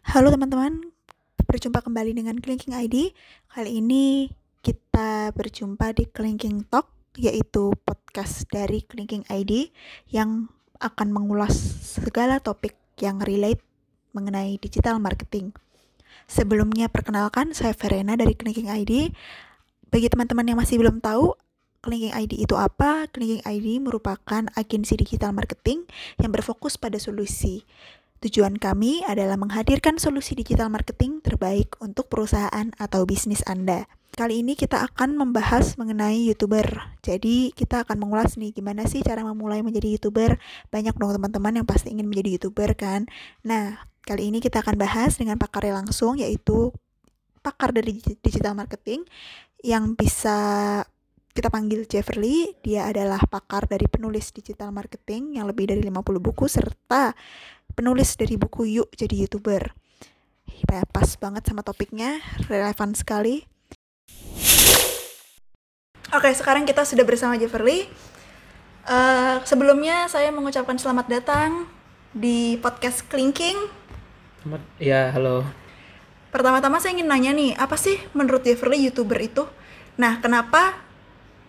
Halo teman-teman, berjumpa kembali dengan Clinking ID. Kali ini kita berjumpa di Clinking Talk, yaitu podcast dari Clinking ID yang akan mengulas segala topik yang relate mengenai digital marketing. Sebelumnya perkenalkan, saya Verena dari Clinking ID. Bagi teman-teman yang masih belum tahu, Clinking ID itu apa? Clinking ID merupakan agensi digital marketing yang berfokus pada solusi. Tujuan kami adalah menghadirkan solusi digital marketing terbaik untuk perusahaan atau bisnis Anda. Kali ini kita akan membahas mengenai YouTuber. Jadi kita akan mengulas nih gimana sih cara memulai menjadi YouTuber. Banyak dong teman-teman yang pasti ingin menjadi YouTuber kan. Nah, kali ini kita akan bahas dengan pakarnya langsung yaitu pakar dari digital marketing yang bisa kita panggil Jeffrey, dia adalah pakar dari penulis digital marketing yang lebih dari 50 buku serta penulis dari buku Yuk Jadi YouTuber. Pas banget sama topiknya, relevan sekali. Oke, sekarang kita sudah bersama Jeffrey. Uh, sebelumnya saya mengucapkan selamat datang di podcast Klinking. Selamat, ya halo. Pertama-tama saya ingin nanya nih, apa sih menurut Jeffrey YouTuber itu? Nah, kenapa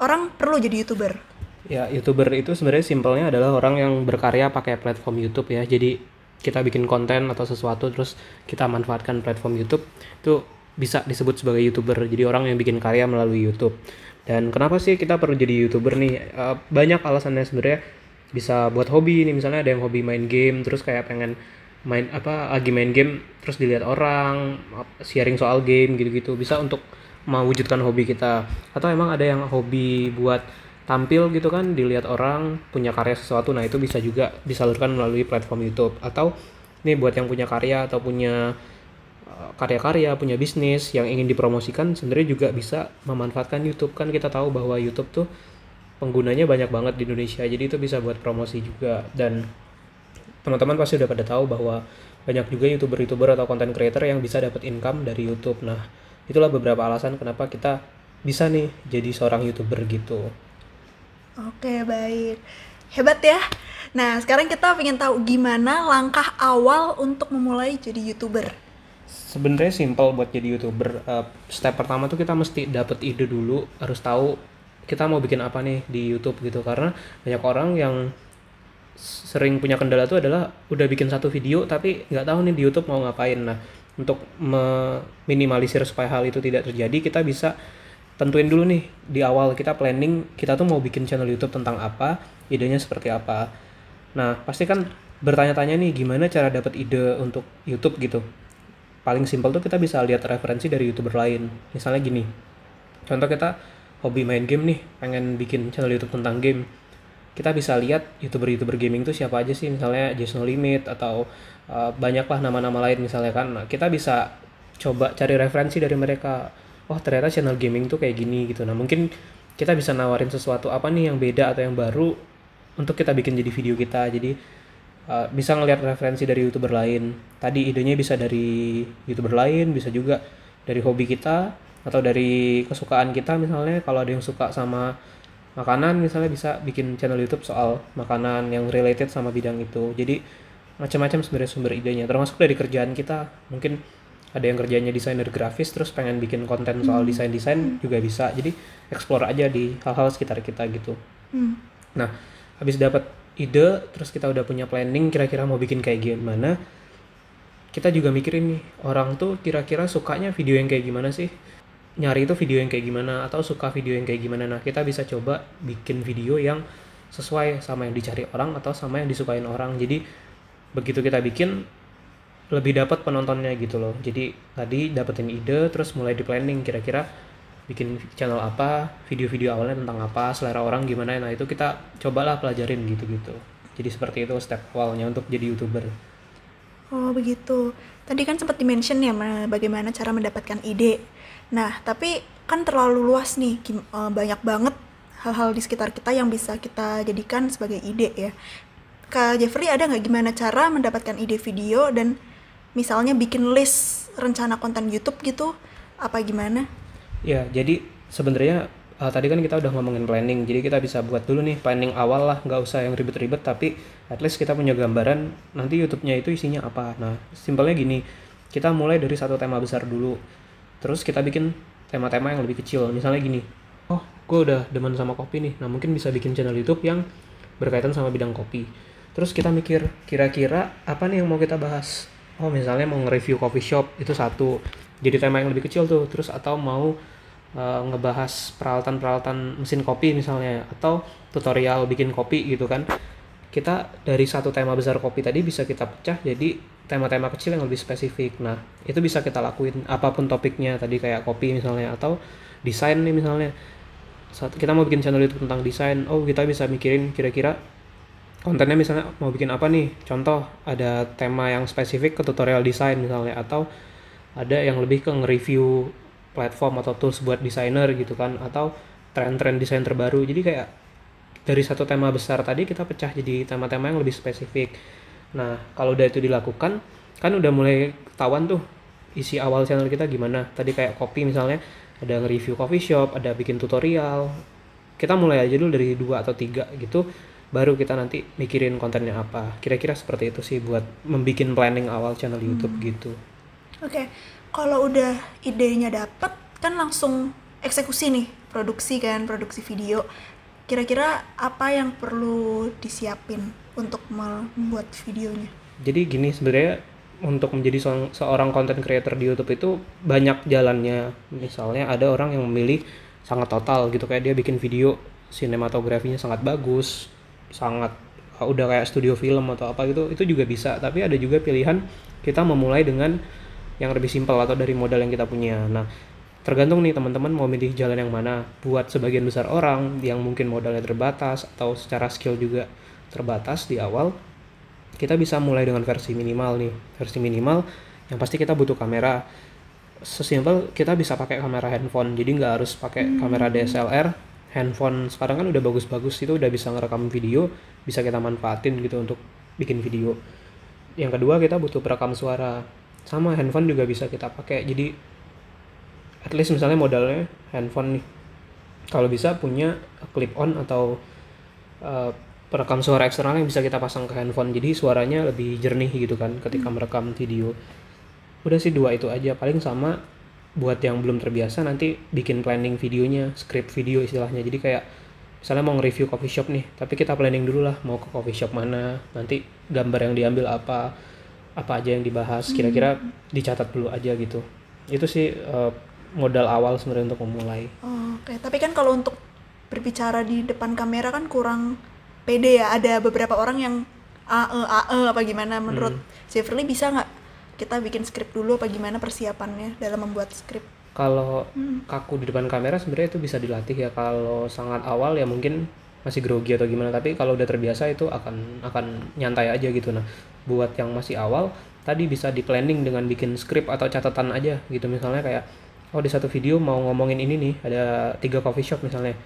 orang perlu jadi youtuber? Ya, youtuber itu sebenarnya simpelnya adalah orang yang berkarya pakai platform YouTube ya. Jadi kita bikin konten atau sesuatu terus kita manfaatkan platform YouTube itu bisa disebut sebagai youtuber. Jadi orang yang bikin karya melalui YouTube. Dan kenapa sih kita perlu jadi youtuber nih? Uh, banyak alasannya sebenarnya bisa buat hobi nih misalnya ada yang hobi main game terus kayak pengen main apa lagi main game terus dilihat orang sharing soal game gitu-gitu bisa untuk mewujudkan hobi kita atau emang ada yang hobi buat tampil gitu kan dilihat orang punya karya sesuatu nah itu bisa juga disalurkan melalui platform YouTube. Atau nih buat yang punya karya atau punya eh, karya-karya punya bisnis yang ingin dipromosikan sebenarnya juga bisa memanfaatkan YouTube. Kan kita tahu bahwa YouTube tuh penggunanya banyak banget di Indonesia jadi itu bisa buat promosi juga. Dan teman-teman pasti udah pada tahu bahwa banyak juga youtuber-youtuber atau content creator yang bisa dapat income dari YouTube. Nah itulah beberapa alasan kenapa kita bisa nih jadi seorang youtuber gitu oke baik. Hebat ya. Nah sekarang kita ingin tahu gimana langkah awal untuk memulai jadi youtuber. Sebenarnya simple buat jadi youtuber. Uh, step pertama tuh kita mesti dapat ide dulu harus tahu kita mau bikin apa nih di YouTube gitu. Karena banyak orang yang sering punya kendala tuh adalah udah bikin satu video tapi nggak tahu nih di YouTube mau ngapain. Nah untuk meminimalisir supaya hal itu tidak terjadi kita bisa tentuin dulu nih di awal kita planning kita tuh mau bikin channel YouTube tentang apa idenya seperti apa. Nah pasti kan bertanya-tanya nih gimana cara dapat ide untuk YouTube gitu. Paling simpel tuh kita bisa lihat referensi dari youtuber lain. Misalnya gini contoh kita hobi main game nih pengen bikin channel YouTube tentang game. Kita bisa lihat youtuber-youtuber gaming tuh siapa aja sih misalnya Jason Limit atau uh, banyaklah nama-nama lain misalnya kan. Nah, kita bisa coba cari referensi dari mereka oh ternyata channel gaming tuh kayak gini gitu. Nah mungkin kita bisa nawarin sesuatu apa nih yang beda atau yang baru untuk kita bikin jadi video kita. Jadi uh, bisa ngelihat referensi dari youtuber lain. Tadi idenya bisa dari youtuber lain bisa juga dari hobi kita atau dari kesukaan kita misalnya. Kalau ada yang suka sama makanan misalnya bisa bikin channel YouTube soal makanan yang related sama bidang itu. Jadi macam-macam sebenarnya sumber idenya termasuk dari kerjaan kita. Mungkin ada yang kerjanya desainer grafis terus pengen bikin konten soal hmm. desain-desain hmm. juga bisa jadi explore aja di hal-hal sekitar kita gitu hmm. nah habis dapat ide terus kita udah punya planning kira-kira mau bikin kayak gimana kita juga mikirin nih orang tuh kira-kira sukanya video yang kayak gimana sih nyari itu video yang kayak gimana atau suka video yang kayak gimana nah kita bisa coba bikin video yang sesuai sama yang dicari orang atau sama yang disukain orang jadi begitu kita bikin lebih dapat penontonnya gitu loh. Jadi tadi dapetin ide terus mulai di planning kira-kira bikin channel apa video-video awalnya tentang apa selera orang gimana. Nah itu kita cobalah pelajarin gitu-gitu. Jadi seperti itu step awalnya untuk jadi youtuber. Oh begitu. Tadi kan sempat dimention ya bagaimana cara mendapatkan ide. Nah, tapi kan terlalu luas nih, eh, banyak banget hal-hal di sekitar kita yang bisa kita jadikan sebagai ide ya. Kak Jeffrey ada nggak gimana cara mendapatkan ide video dan misalnya bikin list rencana konten YouTube gitu, apa gimana? Ya, jadi sebenarnya uh, tadi kan kita udah ngomongin planning, jadi kita bisa buat dulu nih planning awal lah, nggak usah yang ribet-ribet, tapi at least kita punya gambaran nanti YouTube-nya itu isinya apa. Nah, simpelnya gini, kita mulai dari satu tema besar dulu terus kita bikin tema-tema yang lebih kecil misalnya gini oh gue udah demen sama kopi nih nah mungkin bisa bikin channel YouTube yang berkaitan sama bidang kopi terus kita mikir kira-kira apa nih yang mau kita bahas oh misalnya mau nge-review coffee shop itu satu. Jadi tema yang lebih kecil tuh. Terus atau mau uh, ngebahas peralatan-peralatan mesin kopi misalnya atau tutorial bikin kopi gitu kan. Kita dari satu tema besar kopi tadi bisa kita pecah jadi tema-tema kecil yang lebih spesifik. Nah itu bisa kita lakuin apa pun topiknya. Tadi kayak kopi misalnya atau desain nih misalnya. Saat kita mau bikin channel itu tentang desain. Oh kita bisa mikirin kira-kira kontennya misalnya mau bikin apa nih? Contoh ada tema yang spesifik ke tutorial desain misalnya atau ada yang lebih ke nge-review platform atau tools buat desainer gitu kan atau tren-tren desain terbaru. Jadi kayak dari satu tema besar tadi kita pecah jadi tema-tema yang lebih spesifik. Nah kalau udah itu dilakukan kan udah mulai ketahuan tuh isi awal channel kita gimana. Tadi kayak kopi misalnya ada nge-review coffee shop ada bikin tutorial. Kita mulai aja dulu dari dua atau tiga gitu baru kita nanti mikirin kontennya apa kira-kira seperti itu sih buat membuat planning awal channel YouTube hmm. gitu oke okay. kalau udah idenya dapet kan langsung eksekusi nih produksi kan produksi video kira-kira apa yang perlu disiapin untuk membuat videonya jadi gini sebenarnya untuk menjadi seorang content creator di YouTube itu banyak jalannya. Misalnya ada orang yang memilih sangat total gitu kayak dia bikin video sinematografinya sangat bagus, sangat uh, udah kayak studio film atau apa gitu, itu juga bisa. Tapi ada juga pilihan kita memulai dengan yang lebih simpel atau dari modal yang kita punya. Nah, tergantung nih teman-teman mau milih jalan yang mana. Buat sebagian besar orang yang mungkin modalnya terbatas atau secara skill juga terbatas di awal, kita bisa mulai dengan versi minimal nih versi minimal yang pasti kita butuh kamera sesimpel kita bisa pakai kamera handphone jadi nggak harus pakai hmm. kamera DSLR handphone sekarang kan udah bagus-bagus itu udah bisa ngerekam video bisa kita manfaatin gitu untuk bikin video. Yang kedua kita butuh perekam suara. Sama handphone juga bisa kita pakai. Jadi at least misalnya modalnya handphone nih. Kalau bisa punya clip on atau uh, perekam suara eksternal yang bisa kita pasang ke handphone. Jadi suaranya lebih jernih gitu kan ketika hmm. merekam video. Udah sih dua itu aja. Paling sama buat yang belum terbiasa nanti bikin planning videonya script video istilahnya jadi kayak misalnya mau nge-review coffee shop nih tapi kita planning dulu lah mau ke coffee shop mana nanti gambar yang diambil apa apa aja yang dibahas hmm. kira-kira dicatat dulu aja gitu itu sih uh, modal awal sebenarnya untuk memulai oh, oke okay. tapi kan kalau untuk berbicara di depan kamera kan kurang pede ya ada beberapa orang yang ae ae apa gimana menurut hmm. Jeffrey bisa nggak kita bikin skrip dulu apa gimana persiapannya dalam membuat skrip kalau hmm. kaku di depan kamera sebenarnya itu bisa dilatih ya. Kalau sangat awal ya mungkin masih grogi atau gimana. Tapi kalau udah terbiasa itu akan akan nyantai aja gitu. Nah buat yang masih awal tadi bisa di planning dengan bikin skrip atau catatan aja gitu. Misalnya kayak oh di satu video mau ngomongin ini nih. Ada tiga coffee shop misalnya.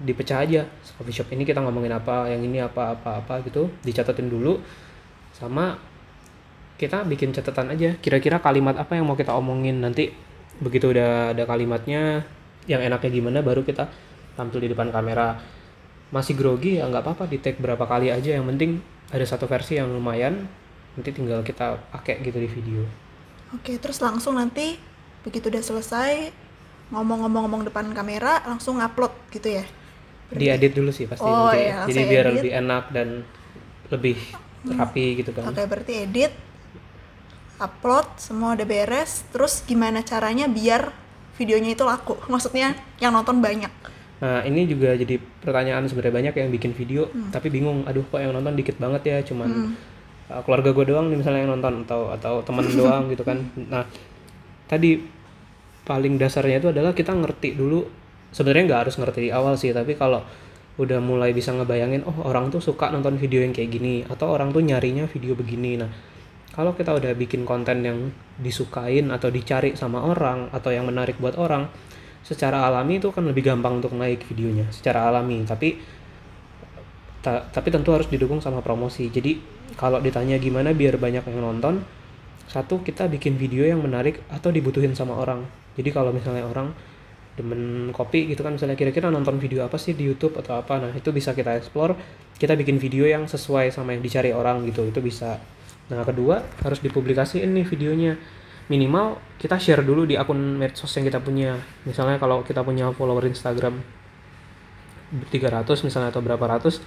Dipecah aja coffee shop ini kita ngomongin apa yang ini apa apa apa gitu. Dicatatin dulu sama kita bikin catatan aja. Kira-kira kalimat apa yang mau kita omongin? Nanti begitu udah ada kalimatnya yang enaknya gimana baru kita tampil di depan kamera. Masih grogi ya nggak apa-apa di take berapa kali aja. Yang penting ada satu versi yang lumayan nanti tinggal kita pakai gitu di video. Oke terus langsung nanti begitu udah selesai ngomong-ngomong-ngomong depan kamera langsung upload gitu ya? Diedit dulu sih pasti oh, nanti. iya, jadi biar edit. lebih enak dan lebih hmm. rapi gitu kan. Oke berarti edit upload semua udah beres terus gimana caranya biar videonya itu laku maksudnya yang nonton banyak nah ini juga jadi pertanyaan sebenarnya banyak yang bikin video hmm. tapi bingung aduh kok yang nonton dikit banget ya cuman hmm. uh, keluarga gue doang nih misalnya yang nonton atau atau teman doang gitu kan nah tadi paling dasarnya itu adalah kita ngerti dulu sebenarnya nggak harus ngerti di awal sih tapi kalau udah mulai bisa ngebayangin oh orang tuh suka nonton video yang kayak gini atau orang tuh nyarinya video begini nah kalau kita udah bikin konten yang disukain atau dicari sama orang atau yang menarik buat orang secara alami itu kan lebih gampang untuk naik videonya secara alami. Tapi ta tapi tentu harus didukung sama promosi. Jadi kalau ditanya gimana biar banyak yang nonton satu kita bikin video yang menarik atau dibutuhin sama orang. Jadi kalau misalnya orang demen kopi gitu kan misalnya kira-kira nonton video apa sih di YouTube atau apa nah itu bisa kita explore. Kita bikin video yang sesuai sama yang dicari orang gitu itu bisa nah kedua harus dipublikasiin nih videonya. Minimal kita share dulu di akun medsos yang kita punya. Misalnya kalau kita punya follower Instagram 300 misalnya atau berapa ratus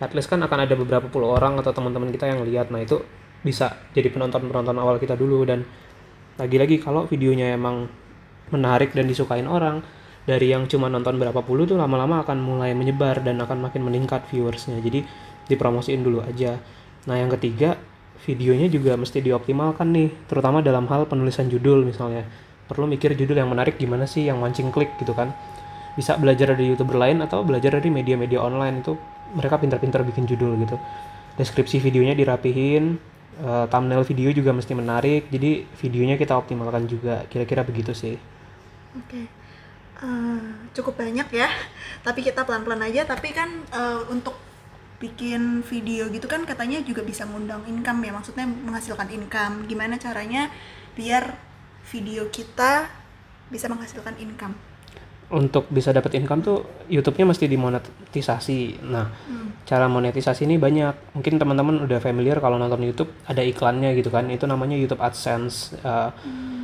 at least kan akan ada beberapa puluh orang atau teman-teman kita yang lihat. Nah itu bisa jadi penonton-penonton awal kita dulu. Dan lagi-lagi kalau videonya emang menarik dan disukain orang dari yang cuma nonton berapa puluh tuh lama-lama akan mulai menyebar dan akan makin meningkat viewersnya. Jadi dipromosiin dulu aja. Nah yang ketiga videonya juga mesti dioptimalkan nih terutama dalam hal penulisan judul misalnya. Perlu mikir judul yang menarik gimana sih yang mancing klik gitu kan. Bisa belajar dari youtuber lain atau belajar dari media-media online itu mereka pintar-pintar bikin judul gitu. Deskripsi videonya dirapihin uh, thumbnail video juga mesti menarik jadi videonya kita optimalkan juga kira-kira begitu sih. Oke. Okay. uh, eh, cukup banyak ya tapi kita pelan-pelan aja tapi kan uh, untuk bikin video gitu kan katanya juga bisa ngundang income ya maksudnya menghasilkan income gimana caranya biar video kita bisa menghasilkan income untuk bisa dapat income tuh YouTube-nya mesti dimonetisasi. Nah, hmm. cara monetisasi ini banyak. Mungkin teman-teman udah familiar kalau nonton YouTube ada iklannya gitu kan. Itu namanya YouTube AdSense. Uh, hmm.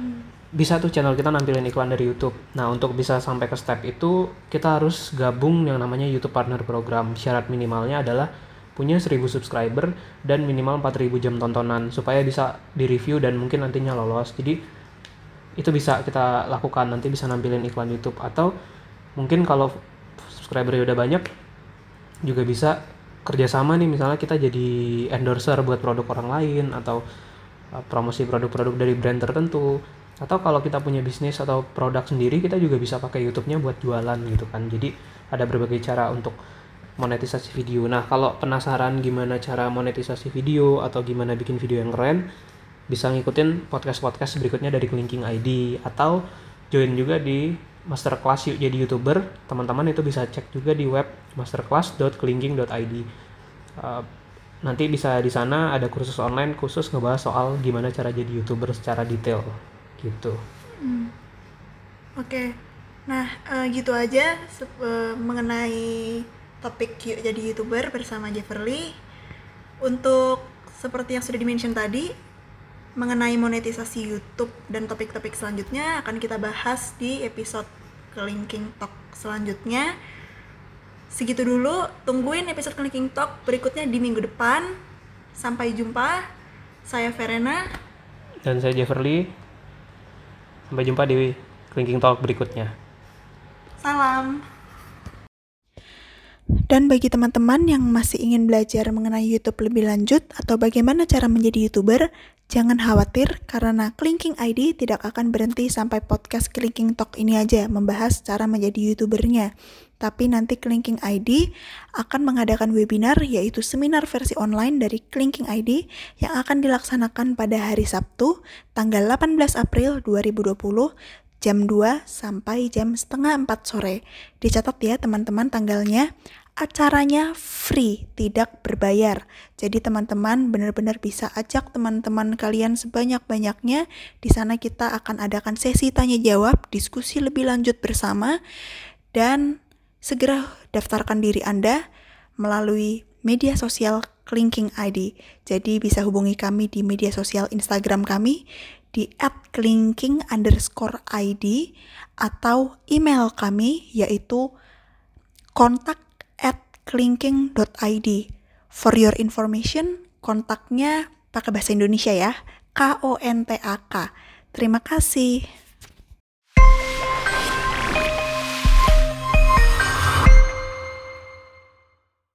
Bisa tuh channel kita nampilin iklan dari YouTube. Nah, untuk bisa sampai ke step itu kita harus gabung yang namanya YouTube Partner Program. Syarat minimalnya adalah punya 1000 subscriber dan minimal 4000 jam tontonan supaya bisa di-review dan mungkin nantinya lolos. Jadi itu bisa kita lakukan nanti bisa nampilin iklan YouTube atau mungkin kalau subscriber udah banyak juga bisa kerjasama nih misalnya kita jadi endorser buat produk orang lain atau uh, promosi produk-produk dari brand tertentu atau kalau kita punya bisnis atau produk sendiri kita juga bisa pakai YouTube-nya buat jualan gitu kan. Jadi ada berbagai cara untuk monetisasi video. Nah kalau penasaran gimana cara monetisasi video atau gimana bikin video yang keren bisa ngikutin podcast-podcast berikutnya dari Clinking ID atau join juga di masterclass yuk jadi youtuber. Teman-teman itu bisa cek juga di web masterclass.clinking.id uh, nanti bisa di sana ada kursus online khusus ngebahas soal gimana cara jadi youtuber secara detail gitu hmm. oke okay. nah uh, gitu aja uh, mengenai topik yuk jadi youtuber bersama Jefferly untuk seperti yang sudah dimention tadi mengenai monetisasi YouTube dan topik-topik selanjutnya akan kita bahas di episode Kelinking Talk selanjutnya. Segitu dulu, tungguin episode Kelinking Talk berikutnya di minggu depan. Sampai jumpa. Saya Verena dan saya Jefferly. Sampai jumpa di Kelinking Talk berikutnya. Salam. Dan bagi teman-teman yang masih ingin belajar mengenai YouTube lebih lanjut atau bagaimana cara menjadi YouTuber, Jangan khawatir karena Clinking ID tidak akan berhenti sampai podcast Clinking Talk ini aja membahas cara menjadi YouTubernya. Tapi nanti Clinking ID akan mengadakan webinar yaitu seminar versi online dari Clinking ID yang akan dilaksanakan pada hari Sabtu tanggal 18 April 2020 jam 2 sampai jam setengah 4 sore. Dicatat ya teman-teman tanggalnya acaranya free, tidak berbayar. Jadi teman-teman benar-benar bisa ajak teman-teman kalian sebanyak-banyaknya. Di sana kita akan adakan sesi tanya jawab, diskusi lebih lanjut bersama dan segera daftarkan diri Anda melalui media sosial Clinking ID. Jadi bisa hubungi kami di media sosial Instagram kami di @clinking underscore ID atau email kami yaitu kontak at clinking.id. For your information, kontaknya pakai bahasa Indonesia ya. K-O-N-T-A-K. Terima kasih.